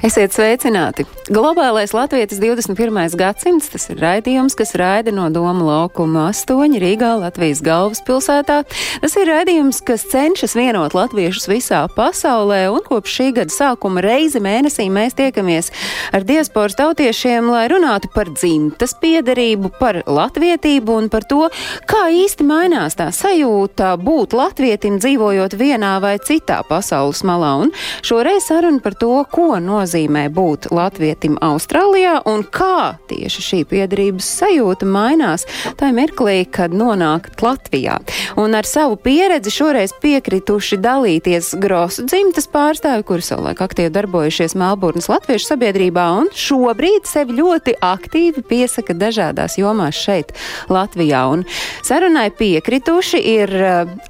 Esiet sveicināti! Globālais Latvijas 21. gadsimts tas ir raidījums, kas raida no Doma laukuma 8 Rīgā, Latvijas galvaspilsētā. Tas ir raidījums, kas cenšas vienot latviešus visā pasaulē, un kopš šī gada sākuma reizi mēnesī mēs tiekamies ar diasporas tautiešiem, lai runātu par dzimtas piederību, par latvietību un par to, kā īsti mainās tā sajūta būt latvietim dzīvojot vienā vai citā pasaules malā. Un šoreiz saruna par to, ko nozīmē nozīmē būt latvietim Austrālijā un kā tieši šī piedarības sajūta mainās tajā mirklī, kad nonākat Latvijā. Un ar savu pieredzi šoreiz piekrituši dalīties Grosu dzimtas pārstāvi, kuri savulaik aktīvi darbojušies Melburnas latviešu sabiedrībā un šobrīd sevi ļoti aktīvi piesaka dažādās jomās šeit Latvijā. Un sarunai piekrituši ir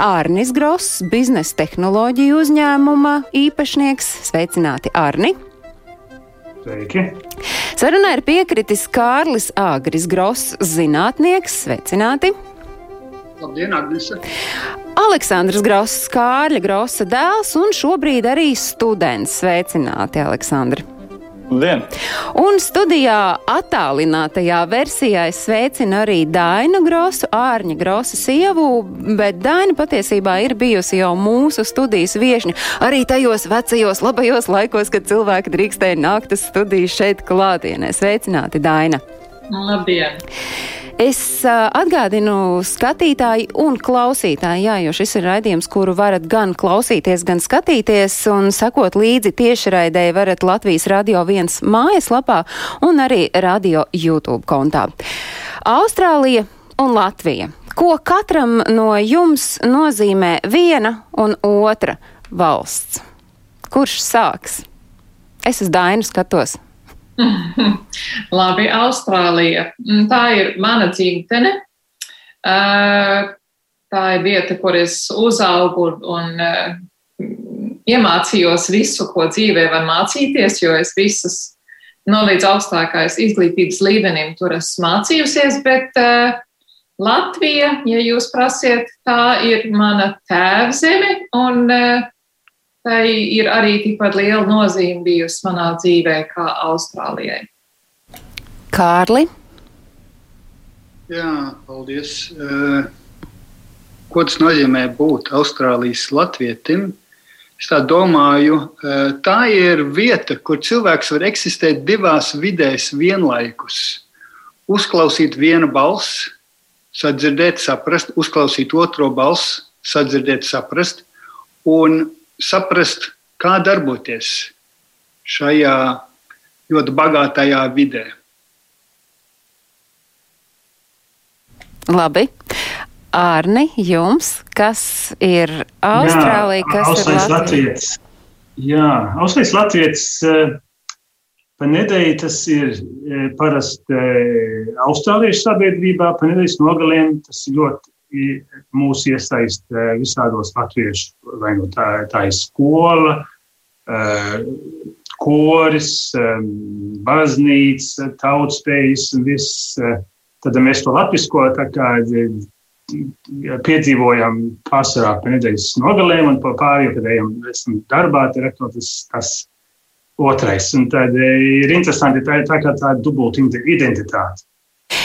Ārnis Gross, biznesa tehnoloģiju uzņēmuma īpašnieks. Sveicināti, Ārni! Sveiki! Sarunā ir piekritis Kārlis Āgris Gross, zinātnieks. Sveicināti! Labdien, Agnese! Aleksandrs Gross, Kārļa Grossa dēls un šobrīd arī students. Sveicināti, Aleksandri! Labdien! Un studijā attālinātajā versijā es sveicinu arī Dainu Grosu, Ārņa Grosa sievu, bet Daina patiesībā ir bijusi jau mūsu studijas viešņa arī tajos vecajos labajos laikos, kad cilvēki drīkstēja nākt uz studiju šeit klātienē. Sveicināti, Daina! Labdien! Es atgādinu skatītāji un klausītāji, jā, jo šis ir raidījums, kuru varat gan klausīties, gan skatīties un sekot līdzi tiešraidē varat Latvijas Radio 1 mājaslapā un arī radio YouTube kontā. Austrālija un Latvija. Ko katram no jums nozīmē viena un otra valsts? Kurš sāks? Es uz Dainu skatos. Labi, Austrālija. Mm, tā ir mana dzimtene. Tā ir vieta, kur es uzaugu un iemācījos visu, ko dzīvē var mācīties, jo es visas no līdz augstākais izglītības līmenim tur esmu mācījusies, bet Latvija, ja jūs prasiet, tā ir mana tēvzeme un tai ir arī tikpat liela nozīme bijusi manā dzīvē kā Austrālijai. Kārli? Jā, paldies. Ko tas nozīmē būt Austrālijas latvietim? Es tā domāju, tā ir vieta, kur cilvēks var eksistēt divās vidēs vienlaikus. Uzklausīt vienu balsi, sadzirdēt, saprast, uzklausīt otro balsi, sadzirdēt, saprast, un saprast, kā darboties šajā ļoti bagātajā vidē. Labi. Ārni, jums, kas ir Austrālija, Jā, kas Austrālijas ir Latvija? Latvijas? Jā, Austrālijas Latvijas eh, pa nedēļu tas ir eh, parasti eh, Austrāliešu sabiedrībā, pa nedēļas nogaliem tas ir ļoti mūs iesaist eh, visādos latviešu, vai nu tā, tā ir skola, eh, koris, baznīca, tautspējas un viss. eh, Tad mēs to latvisko tā kā piedzīvojam pārsvarā pa nedēļas nogalēm un pārējiem, kad ejam esam darbā, tad ir tas, tas otrais. Un tad ir interesanti, tā ir tā kā tā dubulta identitāte.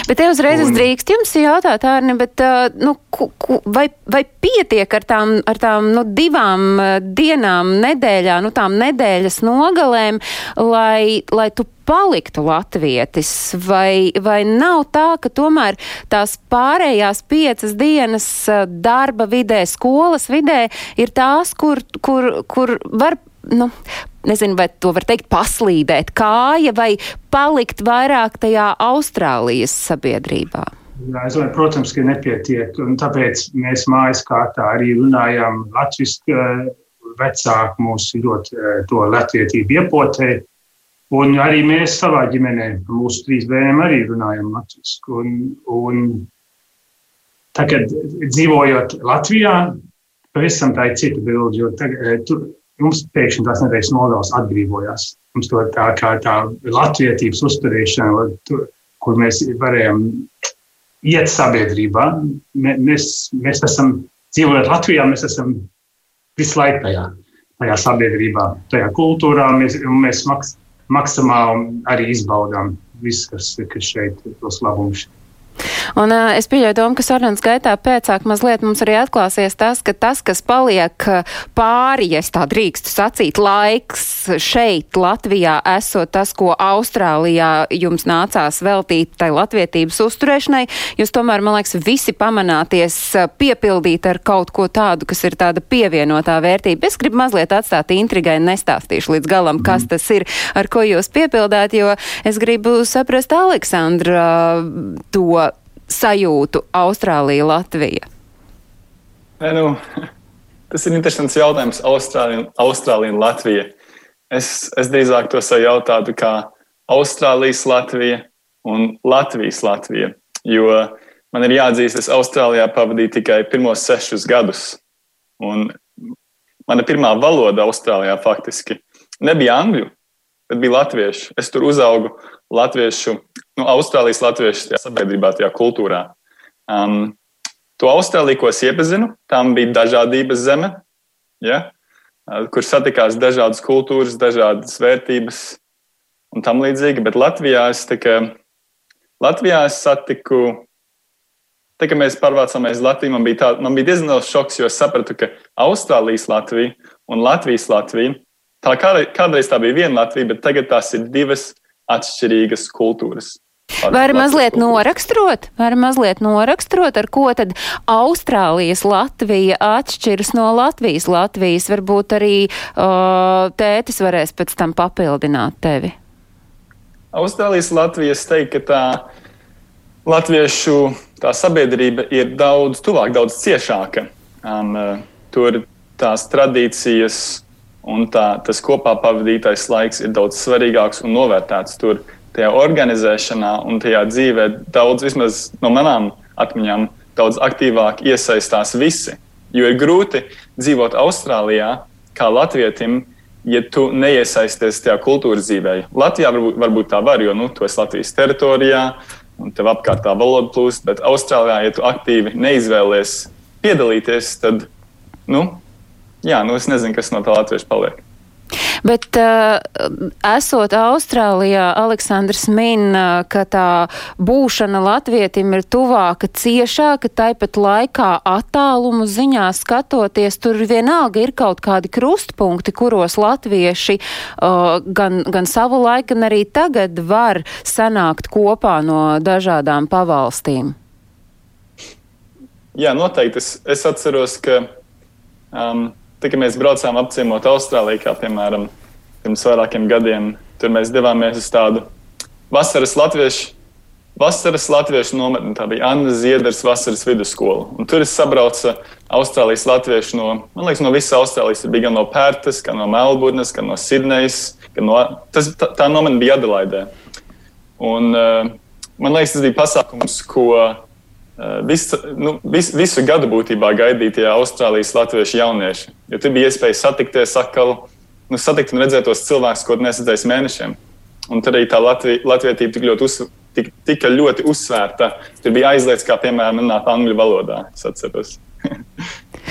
Bet te uzreiz es Un- drīkst jums jautāt, Ārni, bet uh, nu, ku, ku, vai, vai pietiek ar tām, ar tām nu, divām uh, dienām nedēļā, nu tām nedēļas nogalēm, lai, lai tu paliktu latvietis, vai, vai nav tā, ka tomēr tās pārējās piecas dienas uh, darba vidē, skolas vidē ir tās, kur, kur, kur var, nu, nezinu, vai to var teikt paslīdēt kāja vai palikt vairāk tajā Austrālijas sabiedrībā? Jā, es domāju, protams, ka nepietiek. Tāpēc mēs mājas kārtā arī runājam latviešu. Vecāki mūs ļoti eh, to latvietību iepotē. Un arī mēs savā ģimenē, mūsu trīs bērniem, arī runājam latviešu. Un, un tagad dzīvojot Latvijā, pavisam tā ir cita bilde. Jo tagad, eh, mums pēkšņi tās nedēļas nogals atbrīvojās. Mums to tā kā tā latvietības uzturēšana, kur mēs varējām iet sabiedrībā. Mēs, mēs esam dzīvojot Latvijā, mēs esam visu laiku tajā, tajā sabiedrībā, tajā kultūrā. Mēs, mēs maks, maksimāli arī izbaudām visu, kas, kas šeit ir tos labumus. Un uh, es pieļauju domu, ka sarunas gaitā pēcāk mazliet mums arī atklāsies tas, ka tas, kas paliek pāri, ja es tā drīkstu sacīt, laiks šeit, Latvijā, esot tas, ko Austrālijā jums nācās veltīt tai latvietības uzturēšanai, jūs tomēr, man liekas, visi pamanāties piepildīt ar kaut ko tādu, kas ir tāda pievienotā vērtība. Es gribu mazliet atstāt intrigai nestāstīšu līdz galam, kas tas ir, ar ko jūs piepildāt, jo es gribu saprast Aleksandra to sajūtu Austrālija, Latvija? Nē, nu, tas ir interesants jautājums. Austrālija, Austrālija un Latvija. Es, es drīzāk to sajautātu kā Austrālijas Latvija un Latvijas Latvija. Jo man ir jāatzīst, es Austrālijā pavadīju tikai pirmos sešus gadus. Un mana pirmā valoda Austrālijā faktiski nebija angļu, bet bija latviešu. Es tur uzaugu latviešu nu, Austrālijas latviešu tajā sabiedrībā, tajā kultūrā. Um, to Austrāliju, ko es iepazinu, tam bija dažādības zeme, ja? Uh, kur satikās dažādas kultūras, dažādas vērtības un tam līdzīgi. Bet Latvijā es, kā, Latvijā es satiku. Tā kā mēs pārvācāmies uz Latviju, man bija, tā, man bija diezgan liels šoks, jo es sapratu, ka Austrālijas Latvija un Latvijas Latvija, tā kādreiz tā bija viena Latvija, bet tagad tās ir divas atšķirīgas kultūras. Var mazliet noraksturot, var mazliet noraksturot, ar ko tad Austrālijas Latvija atšķiras no Latvijas Latvijas. Varbūt arī uh, tētis varēs pēc tam papildināt tevi. Austrālijas Latvijas teikt, ka tā latviešu tā sabiedrība ir daudz tuvāk, daudz ciešāka. Um, tur tās tradīcijas un tā, tas kopā pavadītais laiks ir daudz svarīgāks un novērtēts. Tur tajā organizēšanā un tajā dzīvē daudz, vismaz no manām atmiņām, daudz aktīvāk iesaistās visi. Jo ir grūti dzīvot Austrālijā kā latvietim, ja tu neiesaisties tajā kultūras dzīvē. Latvijā varbūt, varbūt tā var, jo nu, tu esi Latvijas teritorijā un tev apkārt tā valoda plūst, bet Austrālijā, ja tu aktīvi neizvēlies piedalīties, tad, nu, jā, nu es nezinu, kas no tā latviešu paliek. Bet, uh, esot Austrālijā, Aleksandrs min, uh, ka tā būšana latvietim ir tuvāka, ciešāka, tāpat laikā attālumu ziņā skatoties, tur vienalga ir kaut kādi krustpunkti, kuros latvieši uh, gan, gan savu laiku, gan arī tagad var sanākt kopā no dažādām pavalstīm. Jā, noteikti. Es, es atceros, ka um, Tā kā mēs braucām apciemot Austrāliju, kā piemēram pirms vairākiem gadiem, tur mēs devāmies uz tādu vasaras latviešu. Vasaras latviešu nometni, tā bija Anna Ziedras vasaras vidusskola. Un tur es sabraucu Austrālijas latviešu no, man liekas, no visas Austrālijas. Tur bija gan no Pērtas, gan no Melburnas, gan no Sidnejas. Gan no, tas, tā, tā nometne bija Adelaidē. Un, uh, man liekas, tas bija pasākums, ko Eh, visu, nu, vis, visu gadu būtībā gaidīja tie Austrālijas latviešu jaunieši. Jo tur bija iespēja satikties atkal, nu, satikt un redzēt tos cilvēkus, ko nesadzējis mēnešiem. Un tur arī tā Latvija, latvietība tik ļoti, uz, tik, tika ļoti uzsvērta. Tur bija aizliegts, kā piemēram, runāt angļu valodā.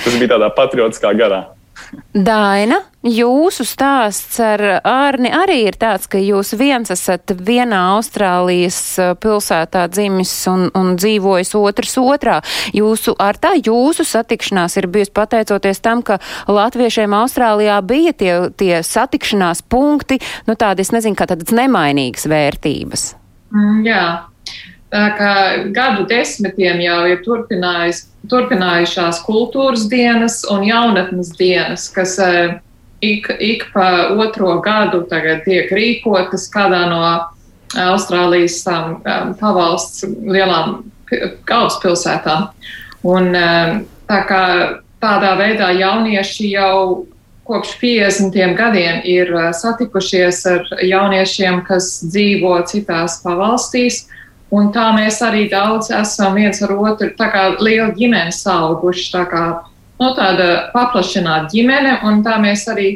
Tas bija tādā patriotiskā garā. Daina, jūsu stāsts ar Ārni arī ir tāds, ka jūs viens esat vienā Austrālijas uh, pilsētā dzimis un, un dzīvojis otrs otrā. Jūsu, ar tā jūsu satikšanās ir bijusi pateicoties tam, ka latviešiem Austrālijā bija tie, tie satikšanās punkti, nu tādi, es nezinu, kā tādas nemainīgas vērtības. Mm, jā, tā kā gadu desmitiem jau ir turpinājušās kultūras dienas un jaunatnes dienas, kas eh, ik, ik pa otro gadu tiek rīkotas kādā no Austrālijas um, pavalsts lielām galvaspilsētām. Un, um, tā kā tādā veidā jaunieši jau kopš 50 gadiem ir uh, satikušies ar jauniešiem, kas dzīvo citās pavalstīs. Un tā mēs arī daudz esam viens ar otru, tā kā liela ģimene sauguši, tā kā nu, tāda paplašināta ģimene, un tā mēs arī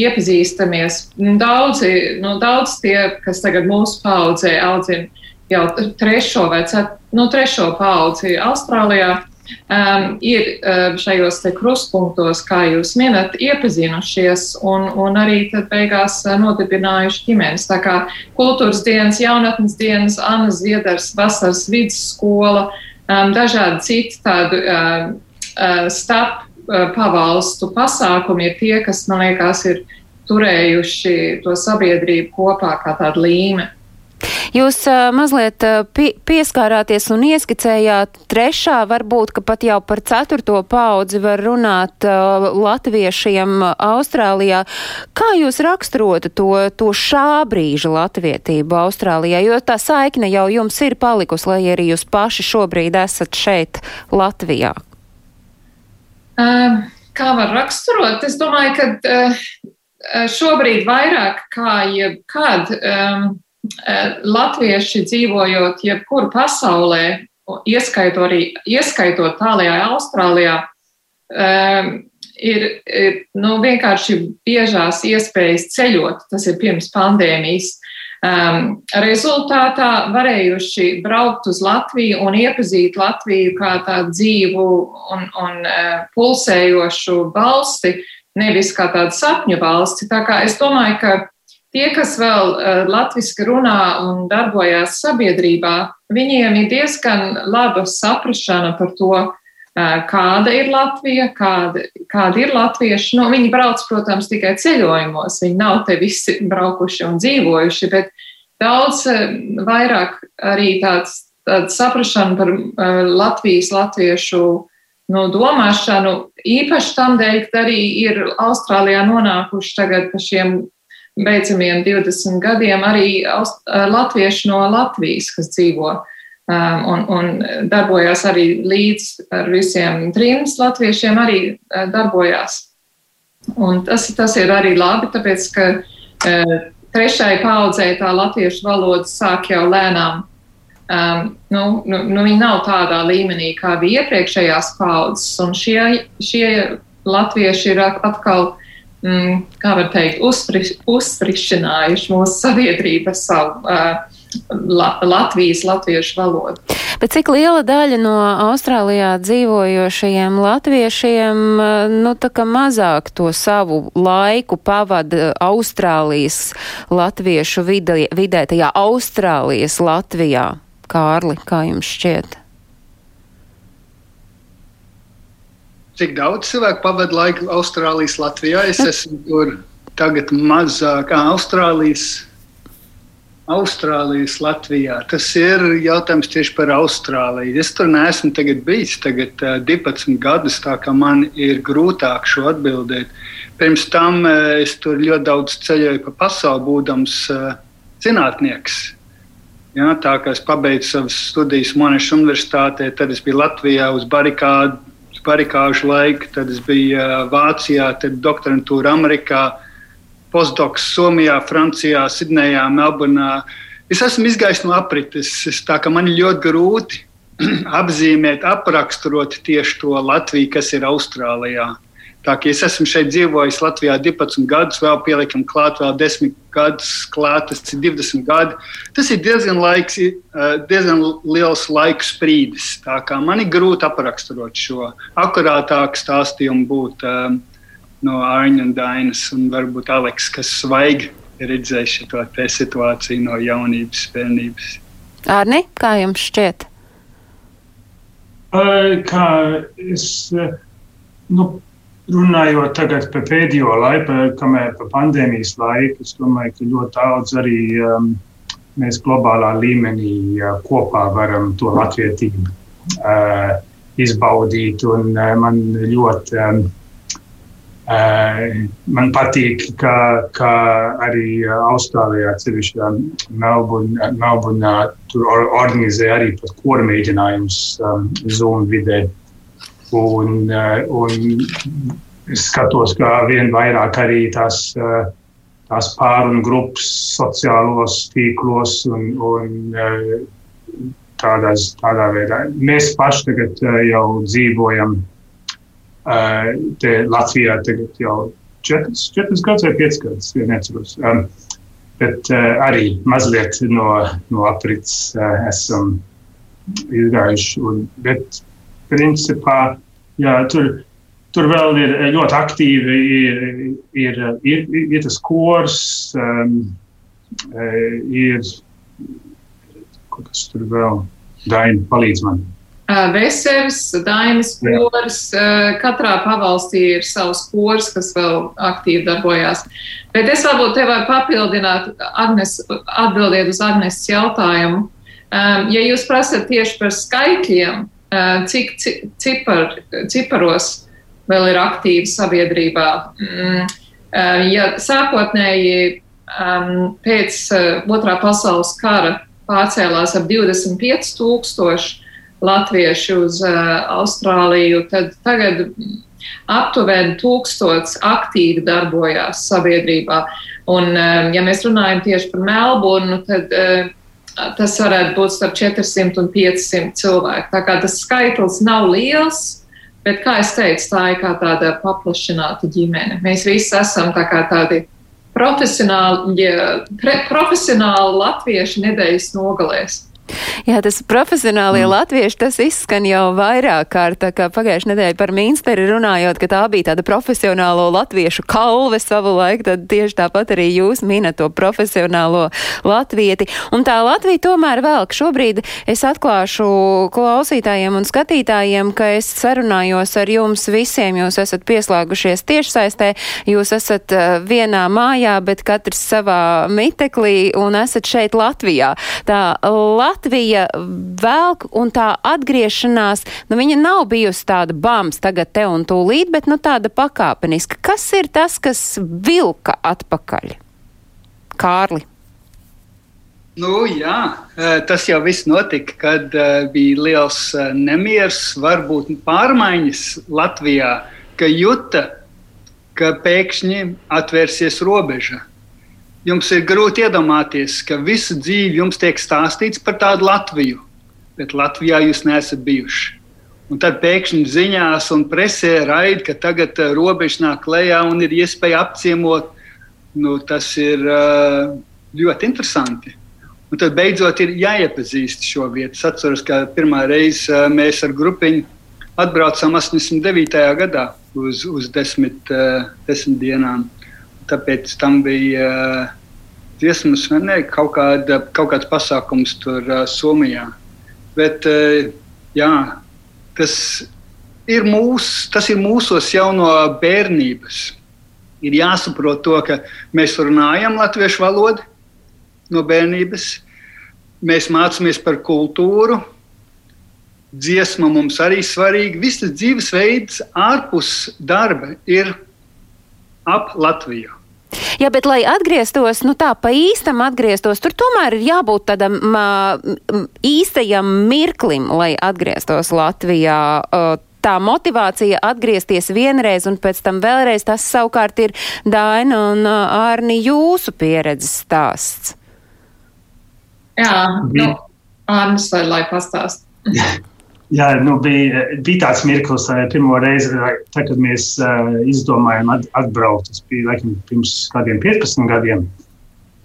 iepazīstamies. Daudzi, nu, daudz tie, kas tagad mūsu paudzē audzina jau trešo vai cet, nu, trešo paudzi Austrālijā, um, ir uh, šajos krustpunktos, kā jūs minat, iepazinušies un, un arī beigās uh, nodibinājuši ģimenes. Tā kā kultūras dienas, jaunatnes dienas, Anna Ziedars, vasaras vidusskola, um, dažādi citi tādi uh, uh, starp uh, pavalstu pasākumi ir tie, kas, man liekas, ir turējuši to sabiedrību kopā kā tādu līmeni. Jūs mazliet pie, pieskārāties un ieskicējāt trešā, varbūt, ka pat jau par ceturto paudzi var runāt uh, latviešiem Austrālijā. Kā jūs raksturotu to, to šā brīža latvietību Austrālijā? Jo tā saikne jau jums ir palikusi, lai arī jūs paši šobrīd esat šeit Latvijā. Uh, kā var raksturot? Es domāju, ka uh, šobrīd vairāk kā jebkad. Um, latvieši dzīvojot jebkur pasaulē, ieskaitot arī ieskaitot tālajā Austrālijā, um, ir, ir nu, vienkārši biežās iespējas ceļot. Tas ir pirms pandēmijas. Um, rezultātā varējuši braukt uz Latviju un iepazīt Latviju kā tādu dzīvu un, un uh, pulsējošu valsti, nevis kā tādu sapņu valsti. Tā kā es domāju, ka Tie, kas vēl uh, latviski runā un darbojās sabiedrībā, viņiem ir diezgan laba saprašana par to, uh, kāda ir Latvija, kāda, kāda ir latvieši. Nu, viņi brauc, protams, tikai ceļojumos, viņi nav te visi braukuši un dzīvojuši, bet daudz uh, vairāk arī tāds, tāds saprašana par Latvijas, latviešu nu, domāšanu. Īpaši tam dēļ, ka arī ir Austrālijā nonākuši tagad pa šiem beidzamiem 20 gadiem arī latvieši no Latvijas, kas dzīvo um, un, un darbojās arī līdz ar visiem trims latviešiem, arī darbojās. Un tas, tas ir arī labi, tāpēc, ka trešai paudzei tā latviešu valoda sāk jau lēnām. Um, nu, nu, nu, viņi nav tādā līmenī, kā bija iepriekšējās paudzes, un šie, šie latvieši ir atkal uh, mm, kā var teikt, uzfriš, uzfrišinājuši mūsu sabiedrības savu. Uh, La, Latvijas latviešu valodu. Bet cik liela daļa no Austrālijā dzīvojošajiem latviešiem, nu, tā kā mazāk to savu laiku pavada Austrālijas latviešu vidē, vidē tajā Austrālijas Latvijā? Kārli, kā jums šķiet? Cik daudz cilvēku pavada laiku Austrālijas, Latvijā. Es esmu tur tagad mazāk, kā Austrālijas. Austrālijas, Latvijā. Tas ir jautājums tieši par Austrāliju. Es tur neesmu bijis tagad uh, 12 gadus, tā kā man ir grūtāk šo atbildēt. Pirms tam uh, es tur ļoti daudz ceļoju pa pasauli, būdams uh, zinātnieks. Ja, tā kā es pabeidzu savas studijas Monašas Universitātē, tad es biju Latvijā uz barikādu barikāžu laiku, tad es biju Vācijā, tad doktorantūra Amerikā, postdoks Somijā, Francijā, Sidnejā, Melburnā. Es esmu izgājis no aprites, es, tā kā man ļoti grūti apzīmēt, apraksturot tieši to Latviju, kas ir Austrālijā. Tā kā es esmu šeit dzīvojis Latvijā 12 gadus, vēl pielikam klāt vēl 10 gadus, klāt tas ir 20 gadi. Tas ir diezgan, laiks, diezgan liels laika sprīdis. Tā kā man ir grūti apraksturot šo akurātāku stāstījumu būt um, no Arņa un Dainas un varbūt Aleks, kas svaigi ir redzējis šo situāciju no jaunības, bērnības. Arni, kā jums šķiet? Kā es, nu, runājot tagad par pēdējo laiku, kamēr par pandēmijas laiku, es domāju, ka ļoti daudz arī um, mēs globālā līmenī uh, kopā varam to latvietību uh, izbaudīt. Un uh, man ļoti um, uh, man patīk, ka, ka arī Austrālijā, ceļšā Melburnā, Melburnā tur organizē arī pat koru mēģinājumus um, Zoom vidē. Uh, un es skatos, ka vien vairāk arī tās, uh, tās pārunu grupas sociālos tīklos un, un uh, tādās, tādā veidā. Mēs paši tagad jau dzīvojam te Latvijā tagad jau četrus, četrus gadus vai piecus gadus, ja neatceros. Um, bet arī mazliet no, no aprits esam izgājuši. Un, bet principā, jā, tur, tur vēl ir ļoti aktīvi, ir, ir, ir, ir tas kurs, um, ir kaut kas tur vēl, Daina, palīdz man. Vesels, Dainis kors, katrā pavalstī ir savs kors, kas vēl aktīvi darbojās. Bet es varbūt te varu papildināt, Agnes, atbildiet uz Agnes jautājumu. Ja jūs prasat tieši par skaitļiem, cik cipar, ciparos vēl ir aktīvi sabiedrībā, mm, ja sākotnēji pēc otrā pasaules kara pārcēlās ap 25 tūkstoši latvieši uz Austrāliju, tad tagad aptuveni tūkstots aktīvi darbojās sabiedrībā. Un, ja mēs runājam tieši par Melburnu, tad tas varētu būt starp 400 un 500 cilvēku. Tā kā tas skaitlis nav liels, bet, kā es teicu, tā ir kā tāda paplašināta ģimene. Mēs visi esam tā tādi profesionāli, ja, pre, profesionāli latvieši nedēļas nogalēs. Jā, tas profesionālie mm. latvieši, tas izskan jau vairāk kārt, kā pagājušajā nedēļā par Minsteri runājot, ka tā bija tāda profesionālo latviešu kalve savu laiku, tad tieši tāpat arī jūs minat to profesionālo latvieti. Un tā Latvija tomēr vēl, ka šobrīd es atklāšu klausītājiem un skatītājiem, ka es sarunājos ar jums visiem, jūs esat pieslēgušies tiešsaistē, jūs esat uh, vienā mājā, bet katrs savā miteklī un esat šeit Latvijā. Tā Latvija velk un tā atgriešanās, nu viņa nav bijusi tāda bams tagad te un tūlīt, bet nu tāda pakāpeniska. Kas ir tas, kas vilka atpakaļ? Kārli. Nu, jā, tas jau viss notika, kad bija liels nemieris, varbūt pārmaiņas Latvijā, ka juta, ka pēkšņi atvērsies robeža jums ir grūti iedomāties, ka visu dzīvi jums tiek stāstīts par tādu Latviju, bet Latvijā jūs neesat bijuši. Un tad pēkšņi ziņās un presē raida, ka tagad uh, robeža nāk klajā un ir iespēja apciemot. Nu, tas ir uh, ļoti interesanti. Un tad beidzot ir jāiepazīst šo vietu. Es atceros, ka pirmā reize uh, mēs ar grupiņu atbraucām 89. gadā uz, uz desmit, desmit dienām. Tāpēc tam bija uh, dziesmu svinēja kaut, kāda, kaut kāds pasākums tur uh, Somijā. Bet uh, jā, tas ir, mūs, tas ir mūsos jau no bērnības. Ir jāsaprot to, ka mēs runājam latviešu valodu no bērnības, mēs mācāmies par kultūru, dziesma mums arī svarīga. Viss dzīvesveids ārpus darba ir ap Latviju. Jā, bet lai atgrieztos, nu tā pa īstam atgrieztos, tur tomēr ir jābūt tādam īstajam mirklim, lai atgrieztos Latvijā. Tā motivācija atgriezties vienreiz un pēc tam vēlreiz, tas savukārt ir Daina un Ārni jūsu pieredzes stāsts. Jā, nu, Ārnis, lai pastāst. Jā, nu, bija, bija tāds mirklis, pirmo reizi, tā, kad mēs uh, izdomājām at, atbraukt. Tas bija laikam, pirms kādiem 15 gadiem.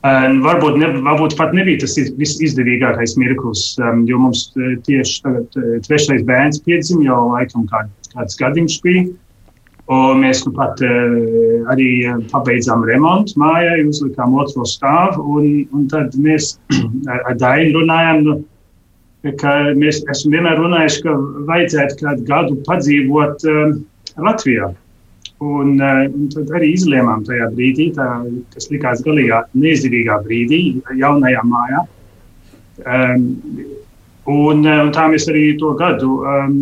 Uh, varbūt, ne, varbūt pat nebija tas visizdevīgākais mirklis, um, jo mums tieši tagad trešais bērns piedzima jau laikam kād, kāds gadiņš bija. Un mēs nu pat uh, arī pabeidzām remontu mājai, uzlikām otro stāvu, un, un tad mēs ar, ar Dainu runājām. Nu, mēs esam vienmēr runājuši, ka vajadzētu kādu gadu padzīvot uh, Latvijā. Un, uh, un tad arī izlēmām tajā brīdī, tā, kas likās galīgā neizdevīgā brīdī, jaunajā mājā. Um, un, uh, un tā mēs arī to gadu, um,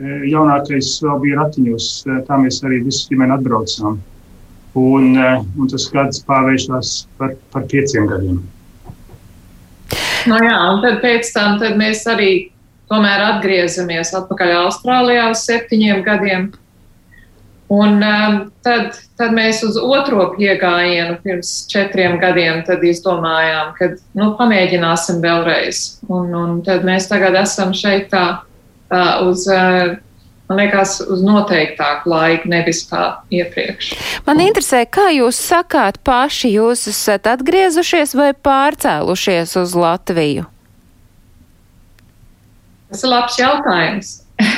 jaunākais vēl bija ratiņos, tā mēs arī visu ģimeni atbraucām. Un, uh, un tas gads pārvēršas par, par pieciem gadiem. Nu, jā, un tad pēc tam tad mēs arī tomēr atgriezamies atpakaļ Austrālijā uz septiņiem gadiem. Un um, tad, tad mēs uz otro piegājienu pirms četriem gadiem izdomājām, ka nu, pamēģināsim vēlreiz. Un, un tad mēs tagad esam šeit tā, tā uz uh, man liekas, uz noteiktāku laiku, nevis kā iepriekš. Man interesē, kā jūs sakāt paši, jūs esat atgriezušies vai pārcēlušies uz Latviju? Tas ir labs jautājums.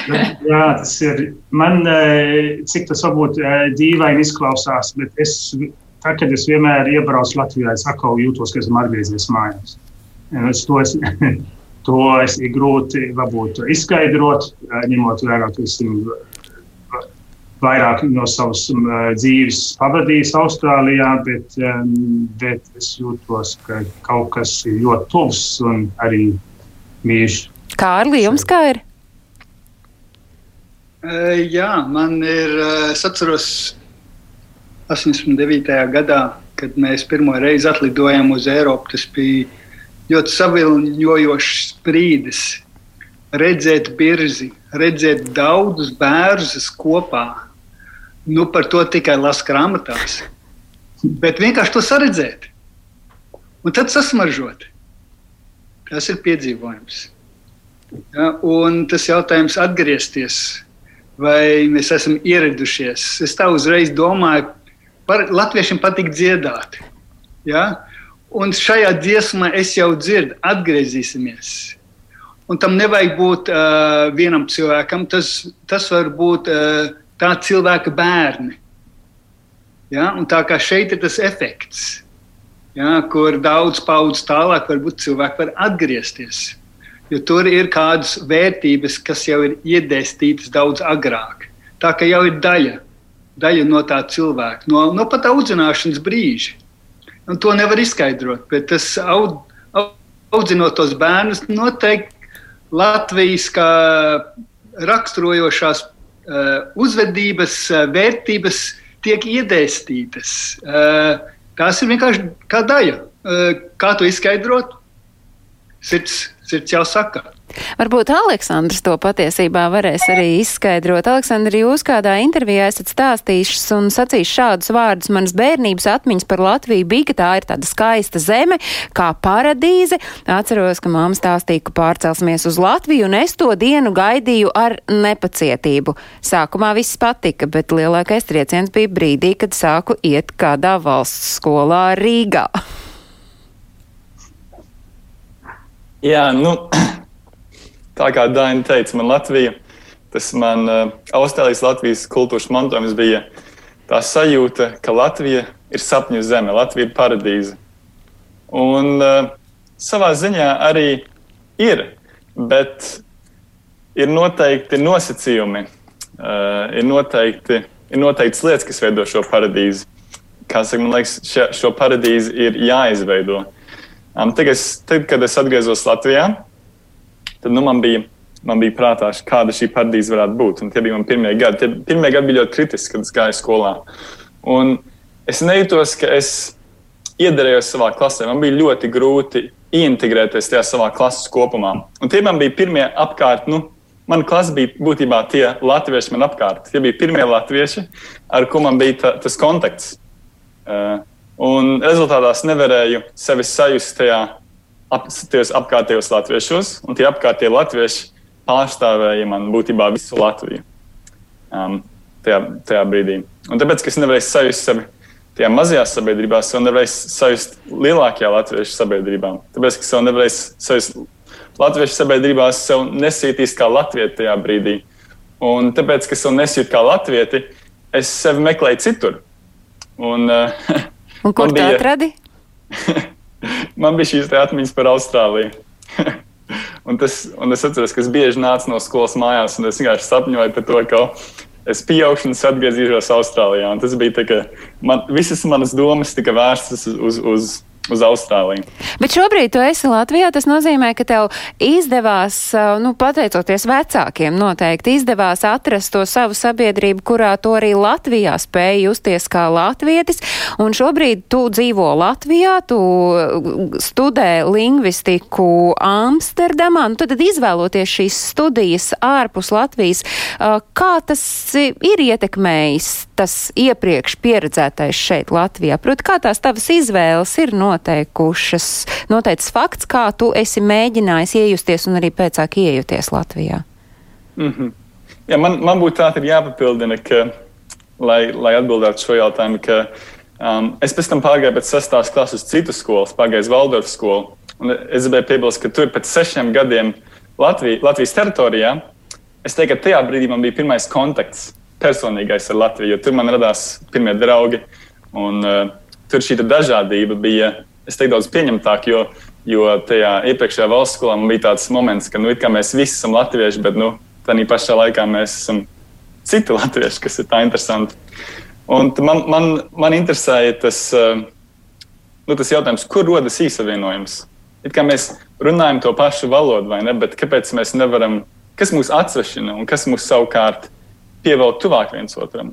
Jā, tas ir. Man, eh, cik tas varbūt eh, dīvaini izklausās, bet es, tā, kad es vienmēr iebraucu Latvijā, es atkal jūtos, ka esmu atgriezies mājās. Es to, es, to es ir grūti varbūt izskaidrot, eh, ņemot vērā, ka esmu vairāk no savas dzīves pavadījis Austrālijā, bet, bet es jūtos, ka kaut kas ir ļoti tuvs un arī mīļš. Kārli, jums kā ir? Jā, man ir, es atceros 89. gadā, kad mēs pirmo reizi atlidojām uz Eiropu. Tas bija ļoti saviņojošs brīdis. Redzēt birzi, redzēt daudzus bērnus kopā. Nu, par to tikai lasu grāmatās. Bet vienkārši to saredzēt. Un tad sasmaržot. Tas ir piedzīvojums. Ja, un tas jautājums atgriezties vai mēs esam ieradušies. Es tā uzreiz domāju, par latviešiem patīk dziedāt. Ja? Un šajā dziesmā es jau dzirdu, atgriezīsimies. Un tam nevajag būt uh, vienam cilvēkam, tas, tas var būt uh, tā cilvēka bērni. Ja? Un tā kā šeit ir tas efekts, ja? kur daudz paudzes tālāk varbūt cilvēki var atgriezties jo tur ir kādas vērtības, kas jau ir iedēstītas daudz agrāk. Tā kā jau ir daļa, daļa no tā cilvēka, no, no pat audzināšanas brīža. Un to nevar izskaidrot, bet tas aud, audzinot tos bērnus, noteikti Latvijas raksturojošās uh, uzvedības, uh, vērtības tiek iedēstītas. Uh, tās ir vienkārši kā daļa. Kā to izskaidrot? Sirds sirds jau saka. Varbūt Aleksandrs to patiesībā varēs arī izskaidrot. Aleksandri, jūs kādā intervijā esat stāstījušas un sacījis šādus vārdus. Manas bērnības atmiņas par Latviju bija, ka tā ir tāda skaista zeme, kā paradīze. Atceros, ka mamma stāstīja, ka pārcelsimies uz Latviju, un es to dienu gaidīju ar nepacietību. Sākumā viss patika, bet lielākais trieciens bija brīdī, kad sāku iet kādā valsts skolā Rīgā. Jā, nu, tā kā Daina teica, man Latvija, tas man uh, Austrālijas Latvijas kultūras mantojums bija tā sajūta, ka Latvija ir sapņu zeme, Latvija ir paradīze. Un uh, savā ziņā arī ir, bet ir noteikti nosacījumi, uh, ir, noteikti, ir noteikts lietas, kas veido šo paradīzi. Kā saka, man liekas, šo, šo paradīzi ir jāizveido. Um, tad, es, tad, kad es atgriezos Latvijā, tad nu, man, bija, man bija prātā, kāda šī paradīze varētu būt. Un tie bija mani pirmie gadi. Tie pirmie gadi bija ļoti kritiski, kad es gāju skolā. Un es nejūtos, ka es iederējos savā klasē. Man bija ļoti grūti integrēties tajā savā klases kopumā. Un tie man bija pirmie apkārt. Nu, Mana klase bija būtībā tie latvieši man apkārt. Tie bija pirmie latvieši, ar kuriem man bija ta, tas kontakts. Uh, Un rezultātā es nevarēju sevi sajust tajā ap, apkārtējos latviešos, un tie apkārtējie latvieši pārstāvēja man būtībā visu Latviju um, tajā, tajā brīdī. Un tāpēc, ka es nevarēju sajust sevi tajā mazajā sabiedrībā, es vēl nevarēju sajust lielākajā latviešu sabiedrībā. Tāpēc, ka es vēl nevarēju sajust latviešu sabiedrībā, es sev nesītīju kā latvieti tajā brīdī. Un tāpēc, ka es vēl nesīju kā latvieti, es sevi meklēju citur. Un, uh, Un kur tā atradi? Man bija šīs atmiņas par Austrāliju. un, tas, un es atceros, ka es bieži nācu no skolas mājās, un es vienkārši sapņoju par to, ka es pieaugšu un atgriezīšos Austrālijā. Un tas bija tā, ka man, visas manas domas tika vērstas uz, uz, uz uz Austrāliju. Bet šobrīd tu esi Latvijā. Tas nozīmē, ka tev izdevās, nu, pateicoties vecākiem, noteikti izdevās atrast to savu sabiedrību, kurā tu arī Latvijā spēji justies kā latvietis. Un šobrīd tu dzīvo Latvijā, tu studē lingvistiku Amsterdamā. Nu, tad izvēloties šīs studijas ārpus Latvijas, kā tas ir ietekmējis tas iepriekš pieredzētais šeit Latvijā? Proti, kā tās tavas izvēles ir no noteikušas, noteicis fakts, kā tu esi mēģinājis iejusties un arī pēcāk iejuties Latvijā? Mm -hmm. jā, man, man būtu tā jāpapildina, ka, lai, lai atbildētu šo jautājumu, ka um, es pēc tam pārgāju pēc sestās klases citu skolu, pārgāju uz Valdorfu skolu. Un es gribēju piebilst, ka tur pēc sešiem gadiem Latvijas, Latvijas teritorijā es teiktu, ka tajā brīdī man bija pirmais kontakts personīgais ar Latviju, jo tur man radās pirmie draugi. Un, uh, tur šī dažādība bija, teiktu, daudz pieņemtāka, jo, jo tajā iepriekšējā valsts skolā bija tāds moments, ka nu, mēs visi esam latvieši, bet nu, tā pašā laikā mēs esam citi latvieši, kas ir tā interesanti. Un man, man, man interesēja tas, uh, nu, tas jautājums, kur rodas īsavienojums. It kā mēs runājam to pašu valodu, vai ne? Bet kāpēc mēs nevaram, kas mūs atsvešina un kas mūs savukārt pievelk tuvāk viens otram?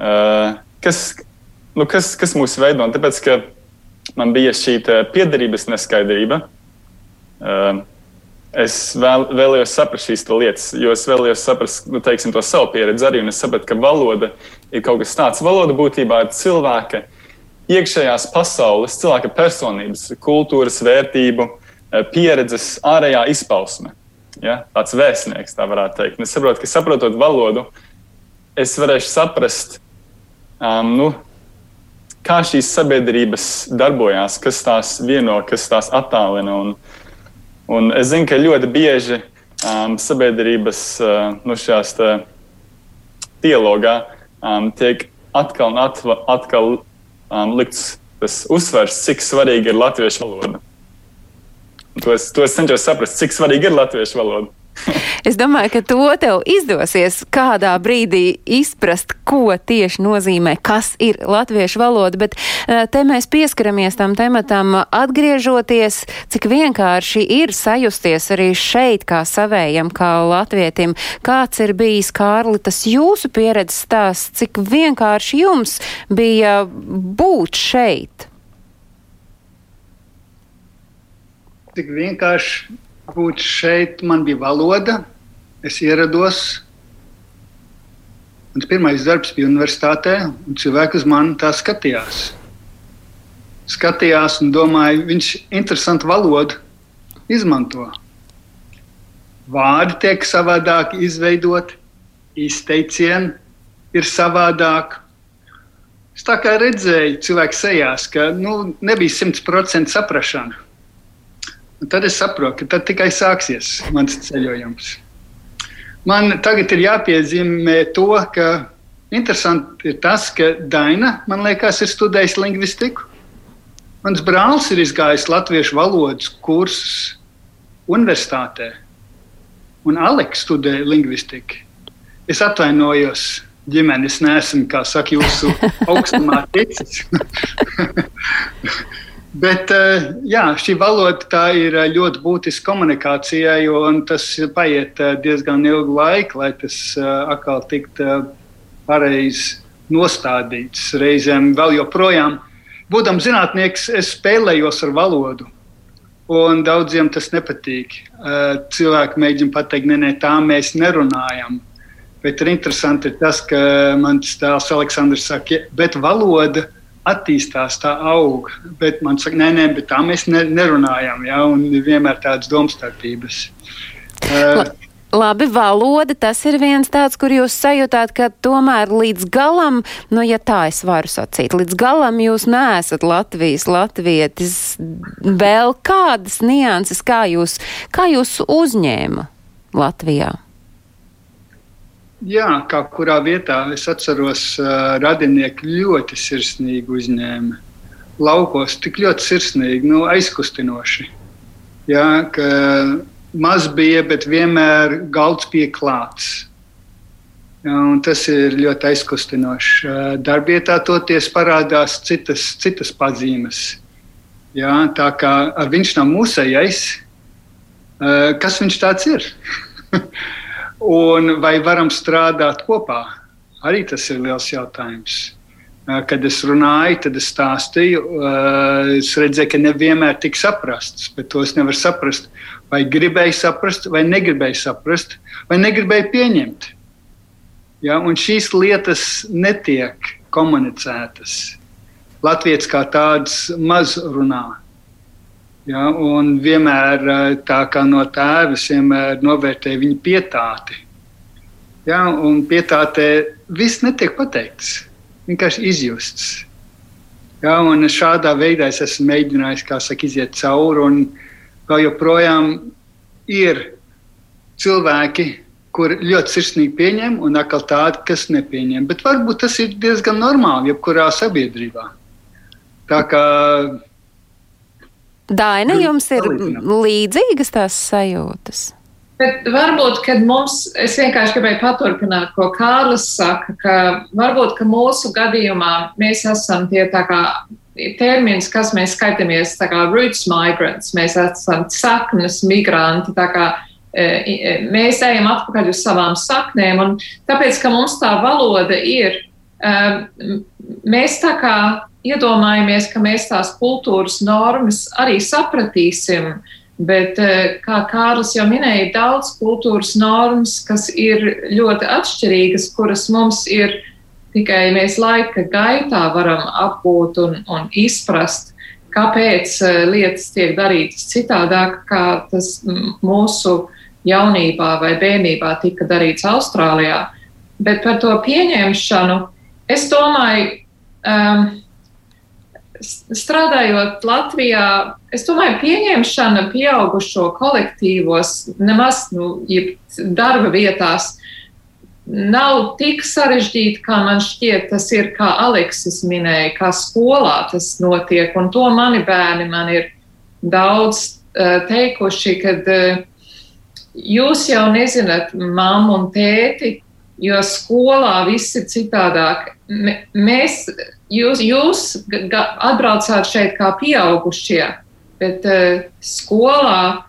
Uh, kas, nu, kas, kas mūs veido? Un tāpēc, ka man bija šī piederības neskaidrība, uh, es vēl, vēlējos saprast šīs lietas, jo es vēlējos saprast nu, teiksim, to savu pieredzi arī. Es sapratu, ka valoda ir kaut kas tāds. Valoda būtībā ir cilvēka iekšējās pasaules, cilvēka personības, kultūras, vērtību, eh, pieredzes ārējā izpausme. Ja? Tāds vēstnieks, tā varētu teikt. Un es saprotu, ka saprotot valodu, es varēšu saprast, um, nu, kā šīs sabiedrības darbojas, kas tās vieno, kas tās attālina. Un, un es zinu, ka ļoti bieži um, sabiedrības uh, nu, šajās dialogā um, tiek atkal un atkal, atkal um, likts tas uzsvers, cik svarīga ir latviešu valoda. To es, to es cenšos saprast, cik svarīga ir latviešu valoda. es domāju, ka to tev izdosies kādā brīdī izprast, ko tieši nozīmē, kas ir latviešu valoda, bet eh, te mēs pieskaramies tam tematam, atgriežoties, cik vienkārši ir sajusties arī šeit kā savējam, kā latvietim. Kāds ir bijis, Kārli, tas jūsu pieredzes stāsts, cik vienkārši jums bija būt šeit? Cik vienkārši būt šeit. Man bija valoda, es ierados. Mans pirmais darbs bija universitātē, un cilvēki uz mani tā skatījās. Skatījās un domāja, viņš interesantu valodu izmanto. Vārdi tiek savādāk izveidoti, izteicieni ir savādāk. Es tā kā redzēju, cilvēku sejās, ka nu, nebija simtprocentīgi saprašana. Tad es saprotu, ka tad tikai sāksies mans ceļojums. Man tagad ir jāpiezīmē to, ka interesanti ir tas, ka Daina, man liekas, ir studējusi lingvistiku. Mans brālis ir izgājis latviešu valodas kursus universitātē, un Aleks studēja lingvistiku. Es atvainojos, ģimenes nesmu, kā saka, jūsu augstumā ticis. Bet eh, jā, šī valoda ir eh, ļoti būtiska komunikācijai, un tas paiet eh, diezgan ilgu laiku, lai tas atkal tiktu pareizi nostādīts. Reizēm vēl joprojām, būdams zinātnieks, es spēlējos ar valodu. Un daudziem tas nepatīk. Cilvēki mēģina pateikt, nē, ne, tā mēs nerunājam. Bet ir interesanti tas, ka mans tēls Aleksandrs saka, bet valoda ir attīstās, tā aug. Bet man saka, nē, nē, bet tā mēs ne, nerunājam. Ja, un vienmēr tādas domstarpības. Uh, Labi, valoda tas ir viens tāds, kur jūs sajūtāt, ka tomēr līdz galam, nu, ja tā es varu sacīt, līdz galam jūs neesat Latvijas latvietis. Vēl kādas nianses, kā jūs, kā jūs uzņēma Latvijā? Jā, kā kurā vietā es atceros, radinieki ļoti sirsnīgi uzņēma. Laukos tik ļoti sirsnīgi, nu, aizkustinoši. Jā, ka maz bija, bet vienmēr galds bija klāts. Jā, tas ir ļoti aizkustinoši. Darbietā toties parādās citas, citas pazīmes. Jā, tā kā viņš nav mūsējais, uh, kas viņš tāds ir? Un vai varam strādāt kopā? Arī tas ir liels jautājums. Kad es runāju, tad es stāstīju, es redzēju, ka nevienmēr tik saprasts, bet to es nevaru saprast. Vai gribēju saprast, vai negribēju saprast, vai negribēju pieņemt. Ja, un šīs lietas netiek komunicētas. Latvijas kā tāds maz runā. Ja, un vienmēr tā kā no tēva vienmēr novērtēja viņa pietāti. Ja, un pie tā viss netiek pateikts, vienkārši izjusts. Ja, un šādā veidā es esmu mēģinājis, saka, iziet cauri. Un vēl joprojām ir cilvēki, kur ļoti sirsnīgi pieņem, un atkal tādi, kas nepieņem. Bet varbūt tas ir diezgan normāli jebkurā sabiedrībā. Tā kā Daina, jums ir līdzīgas tās sajūtas. Bet varbūt, kad mums, es vienkārši gribēju paturpināt, ko Kārlis saka, ka varbūt, ka mūsu gadījumā mēs esam tie tā kā termins, kas mēs skaitamies, tā kā roots migrants, mēs esam saknes migranti, tā kā e, e, mēs ejam atpakaļ uz savām saknēm, un tāpēc, ka mums tā valoda ir, e, mēs tā kā iedomājamies, ka mēs tās kultūras normas arī sapratīsim. Bet, eh, kā Kārlis jau minēja, ir daudz kultūras normas, kas ir ļoti atšķirīgas, kuras mums ir tikai mēs laika gaitā varam apgūt un, un izprast, kāpēc eh, lietas tiek darītas citādāk, kā tas mūsu jaunībā vai bērnībā tika darīts Austrālijā. Bet par to pieņemšanu es domāju, um, strādājot Latvijā, es domāju, pieņemšana pieaugušo kolektīvos, nemaz nu, darba vietās, nav tik sarežģīta, kā man šķiet, tas ir, kā Aleksis minēja, kā skolā tas notiek. Un to mani bērni man ir daudz uh, teikuši, kad uh, jūs jau nezināt, mamma un tēti, jo skolā viss ir citādāk. Mēs jūs, jūs atbraucāt šeit kā pieaugušie, bet uh, skolā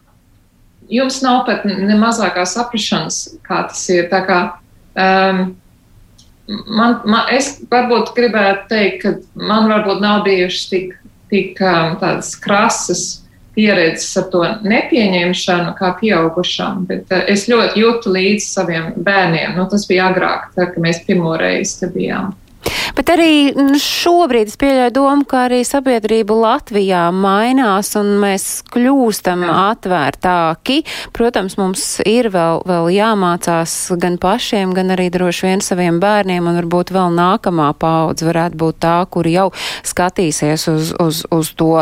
jums nav pat ne mazākā saprašanas, kā tas ir. Tā kā, um, man, man, es varbūt gribētu teikt, ka man varbūt nav bijušas tik, tik um, tādas krasas pieredzes ar to nepieņemšanu kā pieaugušam, bet uh, es ļoti jūtu līdzi saviem bērniem. Nu, tas bija agrāk, tā, kad mēs pirmo reizi te bijām. Bet arī nu, šobrīd es pieļauju domu, ka arī sabiedrība Latvijā mainās un mēs kļūstam atvērtāki. Protams, mums ir vēl, vēl jāmācās gan pašiem, gan arī droši vien saviem bērniem, un varbūt vēl nākamā paudze varētu būt tā, kur jau skatīsies uz, uz, uz to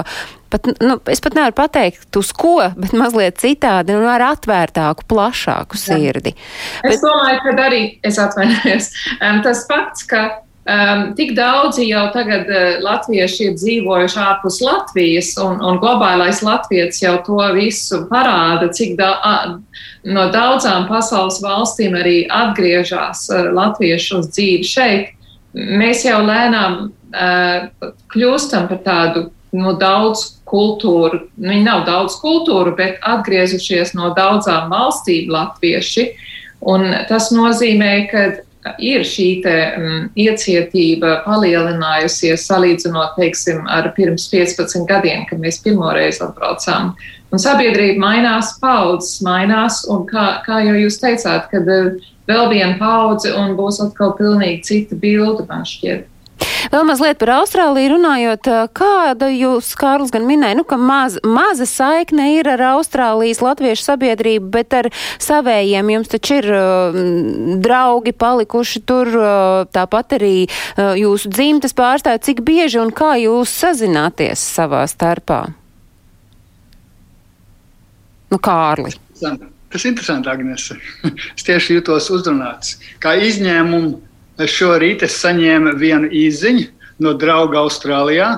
pat, nu, es pat nevaru pateikt, uz ko, bet mazliet citādi, nu, ar atvērtāku, plašāku sirdi. Es bet... domāju, ka arī es atvainojos. Um, tas fakts, ka Um, tik daudzi jau tagad uh, latvieši ir dzīvojuši ārpus Latvijas, un, un globālais latviečs jau to visu parāda, cik da, a, no daudzām pasaules valstīm arī atgriežas uh, latviešu uz dzīvi šeit. Mēs jau lēnām uh, kļūstam par tādu no daudz kultūru, nu, viņi nav daudz kultūru, bet atgriezušies no daudzām valstīm latvieši. Un tas nozīmē, ka ir šī te, um, iecietība palielinājusies salīdzinot, teiksim, ar pirms 15 gadiem, kad mēs pirmoreiz atbraucām. Un sabiedrība mainās, paudzes mainās, un kā, kā jau jūs teicāt, kad uh, vēl viena paudze un būs atkal pilnīgi cita bilde, man šķiet. Vēl mazliet par Austrāliju runājot, kāda jūs, Kārls, gan minēja, nu, ka maz, maza saikne ir ar Austrālijas latviešu sabiedrību, bet ar savējiem jums taču ir uh, draugi palikuši tur, uh, tāpat arī uh, jūsu dzimtas pārstāvji, cik bieži un kā jūs sazināties savā starpā? Nu, Kārli. Tas ir interesanti, Agnese. es tieši jūtos uzrunāts. Kā izņēmumu Šorīt es saņēmu vienu īziņu no drauga Austrālijā,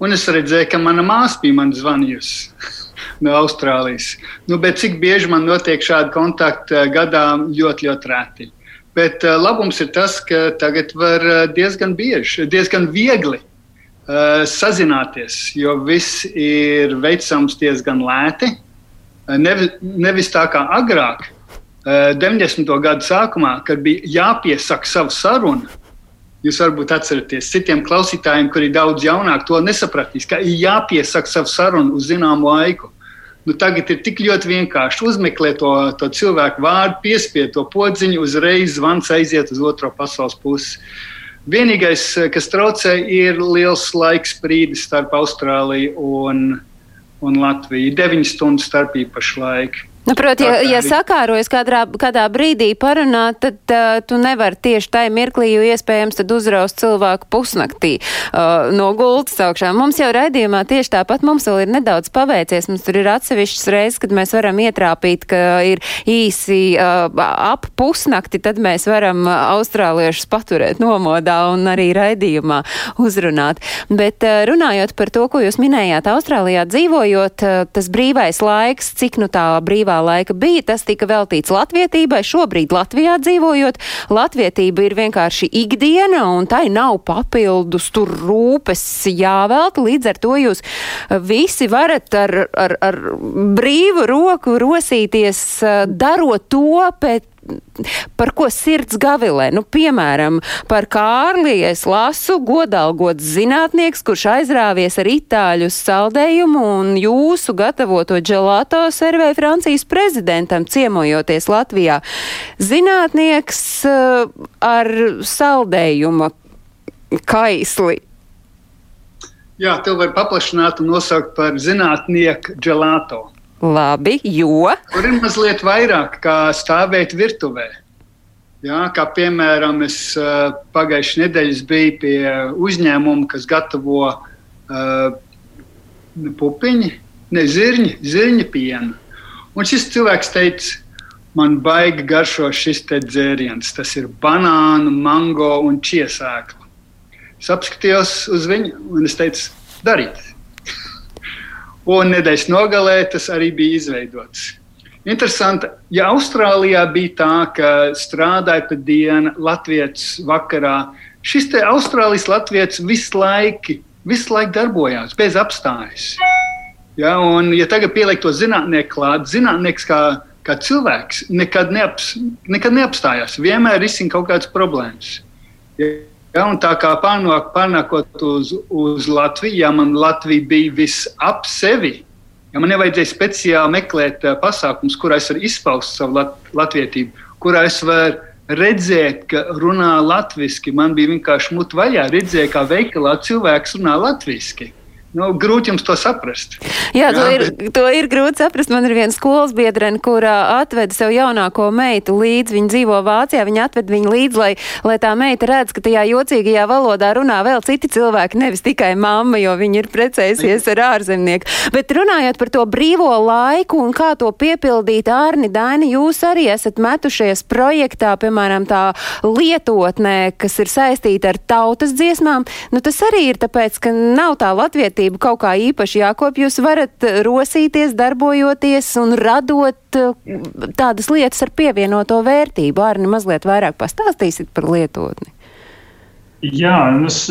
un es redzēju, ka mana māsa bija man zvanījusi no Austrālijas. Nu, cik bieži man notiek šādi kontakti eh, gadā, ļoti, ļoti reti. Bet uh, labums ir tas, ka tagad var eh, diezgan bieži, diezgan viegli sazināties, jo viss ir veicams diezgan lēti. Nevis, nevis tā kā agrāk, 90. Eh, gadu sākumā, kad bija jāpiesaka savu sarunu, jūs varbūt atceraties, citiem klausītājiem, kuri ir daudz jaunāki, to nesapratīs, ka ir jāpiesaka savu sarunu uz zināmu laiku. Nu, tagad ir tik ļoti vienkārši uzmeklēt to, to cilvēku vārdu, piespiest to podziņu, uzreiz zvans aiziet uz otro pasaules pusi. Vienīgais, eh, kas traucē, ir liels laiks brīdis starp Austrāliju un, un Latviju. Deviņas stundu starpība pašlaik. Nu, proti, ja, ja sakārojas kādā, kādā brīdī parunāt, tad uh, tu nevari tieši tajā mirklī, jo iespējams tad uzraust cilvēku pusnaktī uh, no gultas augšā. Mums jau raidījumā tieši tāpat mums vēl ir nedaudz paveicies. Mums tur ir atsevišķas reizes, kad mēs varam ietrāpīt, ka ir īsi uh, ap pusnakti, tad mēs varam austrāliešus paturēt nomodā un arī raidījumā uzrunāt. Bet uh, runājot par to, ko jūs minējāt, Austrālijā dzīvojot, uh, tas brīvais laiks, cik nu tā brīvā laika bija, tas tika veltīts latvietībai. Šobrīd Latvijā dzīvojot, latvietība ir vienkārši ikdiena un tai nav papildus tur rūpes jāvelta. Līdz ar to jūs visi varat ar, ar, ar brīvu roku rosīties, darot to pēc par ko sirds gavilē. Nu, piemēram, par Kārli es lasu godalgots zinātnieks, kurš aizrāvies ar itāļu saldējumu un jūsu gatavoto dželato servēja Francijas prezidentam ciemojoties Latvijā. Zinātnieks uh, ar saldējuma kaisli. Jā, to var paplašināt un nosaukt par zinātnieku dželato. Labi, jo. Tur ir mazliet vairāk kā stāvēt virtuvē. Jā, kā piemēram, es uh, pagājušajā nedēļā biju pie uzņēmuma, kas gatavo uh, pupiņu, ne zirņu, zirņu pienu. Un šis cilvēks teica, man baigi garšo šis dzēriens. Tas ir banānu, mango un čiesēkla. Es apskatījos uz viņu un es teicu, dariet! Un nedēļas nogalē tas arī bija izveidots. Interesanti, ja Austrālijā bija tā, ka strādāja pa dienu, Latvijas vakarā, šis te Austrālijas latviečs visu laiku, visu laiku darbojās, bez apstājas. Ja, un, ja tagad pielikt to zinātnieku klāt, zinātnieks kā, kā cilvēks nekad, neaps, nekad neapstājās, vienmēr risina kaut kādas problēmas. Ja, Ja, tā kā pārnāk, pārnākot uz, uz Latviju, ja man Latvija bija viss ap sevi, ja man nevajadzēja speciāli meklēt uh, pasākumus, kurā es varu izpaust savu lat, latvietību, kurā es varu redzēt, ka runā latviešu. Man bija vienkārši mut vaļā, redzēja, kā veikalā cilvēks runā latviešu. Nu, grūti jums to saprast. Jā, Jā, to ir, to ir grūti saprast. Man ir viena skolas biedrene, kurā atveda sev jaunāko meitu līdzi. Viņa dzīvo Vācijā, viņa atveda viņu līdzi, lai, lai tā meita redz, ka tajā jocīgajā valodā runā vēl citi cilvēki, nevis tikai mamma, jo viņa ir precējusies ar ārzemnieku. Bet runājot par to brīvo laiku un kā to piepildīt, Ārni, Daini, jūs arī esat metušies projektā, piemēram, tā lietotnē, kas ir saistīta ar tautas dziesmām. Nu, tas arī ir tāpēc, ka nav tā Latvija vērtību kaut kā īpaši jākop. Jūs varat rosīties, darbojoties un radot eh, tādas lietas ar pievienoto vērtību. Arī mazliet vairāk pastāstīsit par lietotni. Jā, es,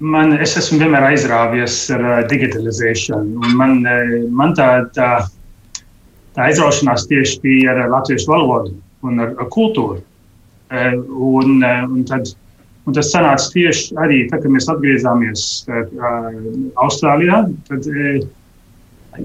man, es esmu vienmēr aizrāvies ar digitalizēšanu. Man, man tā, tā, tā aizraušanās tieši bija ar latviešu valodu un ar, ar kultūru. Un, un tad, Un tas sanāca tieši arī tad, kad mēs atgriezāmies uh, Austrālijā. Tad, uh,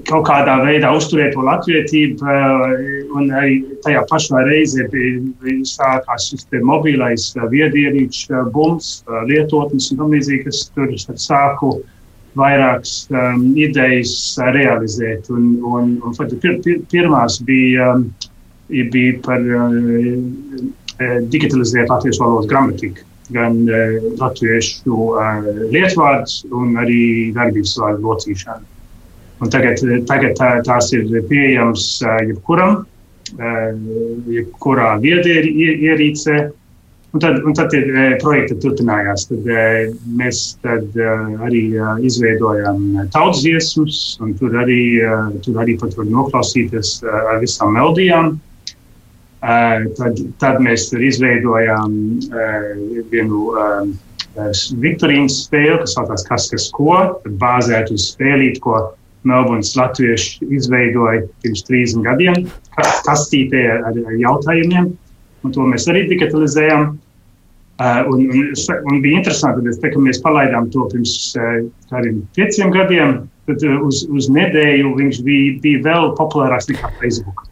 Kaut kādā veidā uzturēt to latvietību, uh, un arī tajā pašā reizē bija sākās šis mobilais viedierīčs, bums, lietotnes un tam līdzīgi, kas tur sāku vairākas um, idejas realizēt. Un, un, un, pir, pir, pirmās bija, um, bija par uh, digitalizēt latviešu valodas gramatiku gan uh, latviešu uh, lietvārdus, gan arī darbības vārdu locīšanu. Un tagad, tagad tā, tās ir pieejamas uh, jebkuram, uh, jebkurā viedierīcē. Un tad, un tad ir uh, projekta turpinājās. Tad, uh, mēs tad, uh, arī uh, izveidojām tautas dziesmas, un tur arī, uh, tur arī pat var noklausīties uh, ar visām melodijām. Uh, Tad, tad mēs izveidojām vienu Viktorīnas spēli, kas saucās Kas kas ko, bāzēt uz spēlīt, ko Melburnas latvieši izveidoja pirms 30 gadiem, kastītē ar, jautājumiem, un to mēs arī digitalizējām. Uh, un, un, un bija interesanti, ka, kad mēs palaidām to pirms uh, kādiem pieciem gadiem, tad uh, uz, uz nedēļu viņš bija, bija vēl populārāks nekā Facebook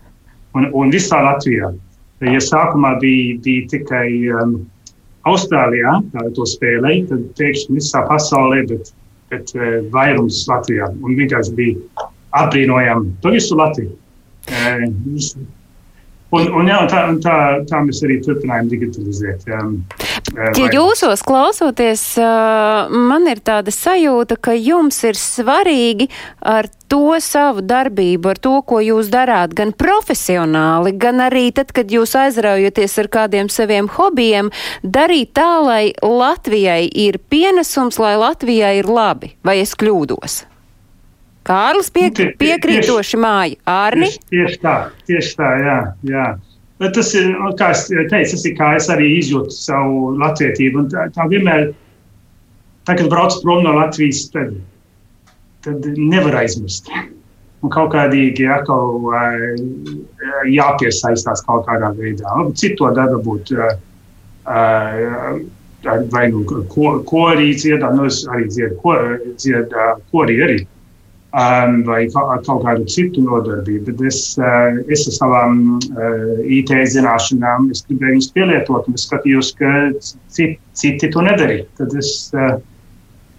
un, un visā Latvijā. Ja sākumā bija, bija tikai um, Austrālijā, tā spēlēja, tad pēkšņi visā pasaulē, bet, bet uh, vairums Latvijā. Un vienkārši bija apbrīnojami to visu Latviju. Un, un, jā, tā, tā, tā mēs arī turpinājām digitalizēt. Um, ja jūsos klausoties, man ir tāda sajūta, ka jums ir svarīgi ar to savu darbību, ar to, ko jūs darāt, gan profesionāli, gan arī tad, kad jūs aizraujaties ar kādiem saviem hobijiem, darīt tā, lai Latvijai ir pienesums, lai Latvijai ir labi. Vai es kļūdos? Kārlis piek, nu, piekrītoši māja. Ārni? Tieši, tieši tā, tieši tā, jā. jā. Bet tas ir, kā es teicu, tas ir kā es arī izjūtu savu latvietību. Un tā, tā vienmēr, tā, kad brauc prom no Latvijas, tad, tad nevar aizmirst. Un kaut kādīgi atkal jāpiesaistās kaut kādā veidā. Citu to dara būt vai nu korī dziedā, nu es arī dziedu, korī arī um, vai kaut kādu citu nodarbību. Bet es, uh, es ar savām uh, IT zināšanām gribēju viņus pielietot, un es skatījos, ka citi, citi to nedarīja. Tad es, uh,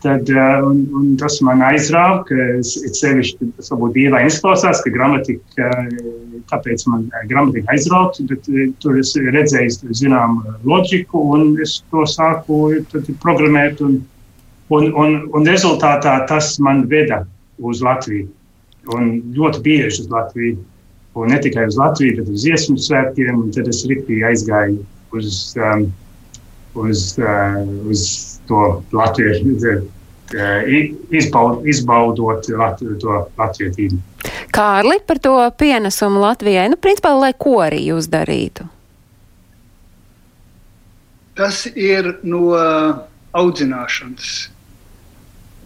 tad, uh, un, un tas man aizrāva, ka es, es sevišķi tas varbūt dīvaini izklausās, ka gramatika, kāpēc man gramatika aizrauta, bet tur es redzēju, zinām, loģiku, un es to sāku programmēt, un, un, un, un rezultātā tas man veda uz Latviju. Un ļoti bieži uz Latviju. Un ne tikai uz Latviju, bet uz dziesmu svētkiem. Tad es rīktīgi aizgāju uz, um, uz, uh, uz to latviešu, uh, izbaud, izbaudot Latvi, to latvietību. Kārli par to pienesumu Latvijai, nu, principā, lai ko arī jūs darītu? Tas ir no audzināšanas.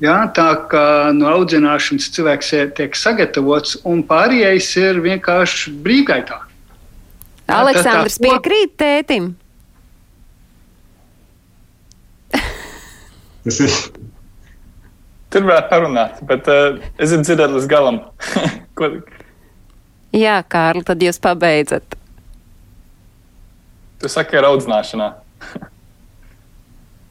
Ja, tā kā no audzināšanas cilvēks tiek sagatavots, un pārējais ir vienkārši brīvgaitā. Aleksandrs tā, tā, piekrīt tētim. Tas ir. Tur varētu parunāt, bet uh, es dzirdēt līdz galam. Ko... Jā, Kārli, tad jūs pabeidzat. Tu saki, ar audzināšanā.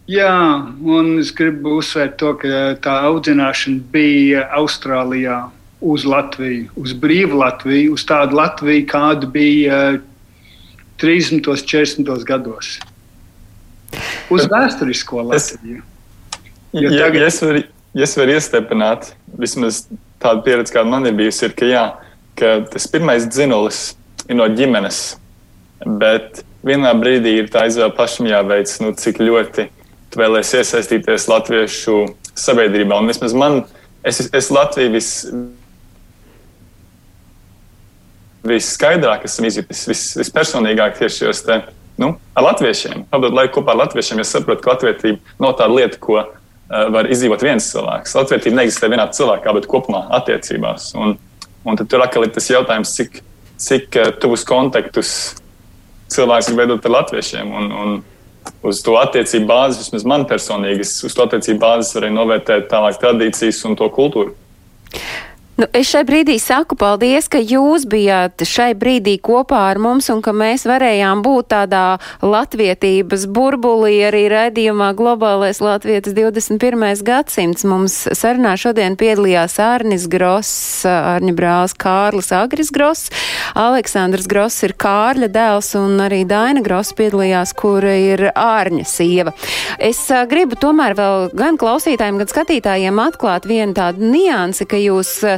Jā, un es gribu uzsvērt to, ka tā audzināšana bija Austrālijā uz Latviju, uz brīvu Latviju, uz tādu Latviju, kāda bija 30. un 40. gados. Uz vēsturisko Latviju. Es, ja, tagad... ja, es varu, ja es varu iestepināt, vismaz tāda pieredze, kāda man ir bijusi, ir, ka, jā, ka tas pirmais dzinulis ir no ģimenes, bet vienā brīdī ir tā izvēle pašam jāveic, nu, cik ļoti tu vēlēsies iesaistīties latviešu sabiedrībā. Un vismaz man, es, es Latviju vis, visskaidrāk esmu izjutis, vis, vispersonīgāk tieši šajos te, nu, ar latviešiem. Pavadot laiku kopā ar latviešiem, es saprotu, ka latvietība nav tāda lieta, ko uh, var izdzīvot viens cilvēks. Latvietība neexistē vienā cilvēkā, bet kopumā attiecībās. Un, un tad tur atkal ir tas jautājums, cik, cik uh, tuvus kontaktus cilvēks ir veidot ar latviešiem. Un, un, uz to attiecību bāzes, vismaz man personīgi, uz to attiecību bāzes arī novērtēt tālāk tradīcijas un to kultūru. Nu, es šai brīdī saku paldies, ka jūs bijāt šai brīdī kopā ar mums un ka mēs varējām būt tādā latvietības burbulī arī raidījumā Globālais Latvietis 21. gadsimts. Mums sarunā šodien piedalījās Ārnis Gross, Ārņa brālis Kārlis Agris Gross, Aleksandrs Gross ir Kārļa dēls un arī Daina Gross piedalījās, kura ir Ārņa sieva. Es a, gribu tomēr vēl gan klausītājiem, gan skatītājiem atklāt vienu tādu niansi, ka jūs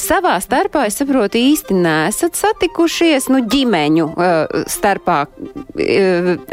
savā starpā, es saprotu, īsti nesat satikušies, nu, ģimeņu starpā.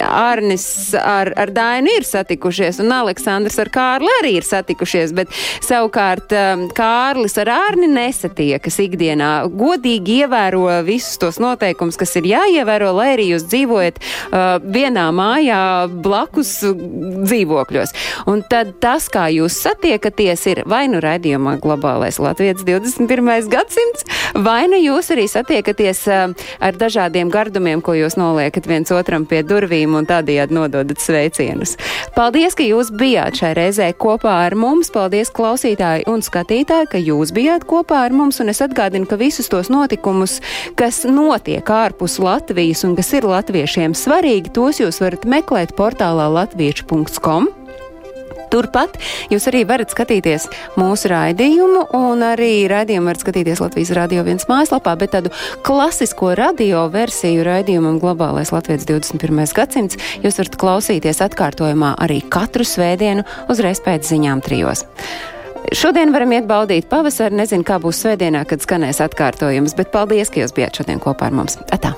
Arnis ar, ar Dainu ir satikušies, un Aleksandrs ar Kārli arī ir satikušies, bet savukārt Kārlis ar Arni nesatiekas ikdienā. Godīgi ievēro visus tos noteikumus, kas ir jāievēro, lai arī jūs dzīvojat uh, vienā mājā blakus dzīvokļos. Un tad tas, kā jūs satiekaties, ir vai nu raidījumā globālais Latvijas 21. 21. gadsimts, vai nu jūs arī satiekaties uh, ar dažādiem gardumiem, ko jūs noliekat viens otram pie durvīm un tādējādi nododat sveicienus. Paldies, ka jūs bijāt šai reizē kopā ar mums. Paldies, klausītāji un skatītāji, ka jūs bijāt kopā ar mums. Un es atgādinu, ka visus tos notikumus, kas notiek ārpus Latvijas un kas ir latviešiem svarīgi, tos jūs varat meklēt portālā latviešu.com Turpat jūs arī varat skatīties mūsu raidījumu, un arī raidījumu varat skatīties Latvijas Radio 1 mājaslapā, bet tādu klasisko radio versiju raidījumam Globālais Latvijas 21. gadsimts jūs varat klausīties atkārtojumā arī katru svētdienu uzreiz pēc ziņām trijos. Šodien varam iet baudīt pavasari, nezinu, kā būs svētdienā, kad skanēs atkārtojums, bet paldies, ka jūs bijāt šodien kopā ar mums. Atā!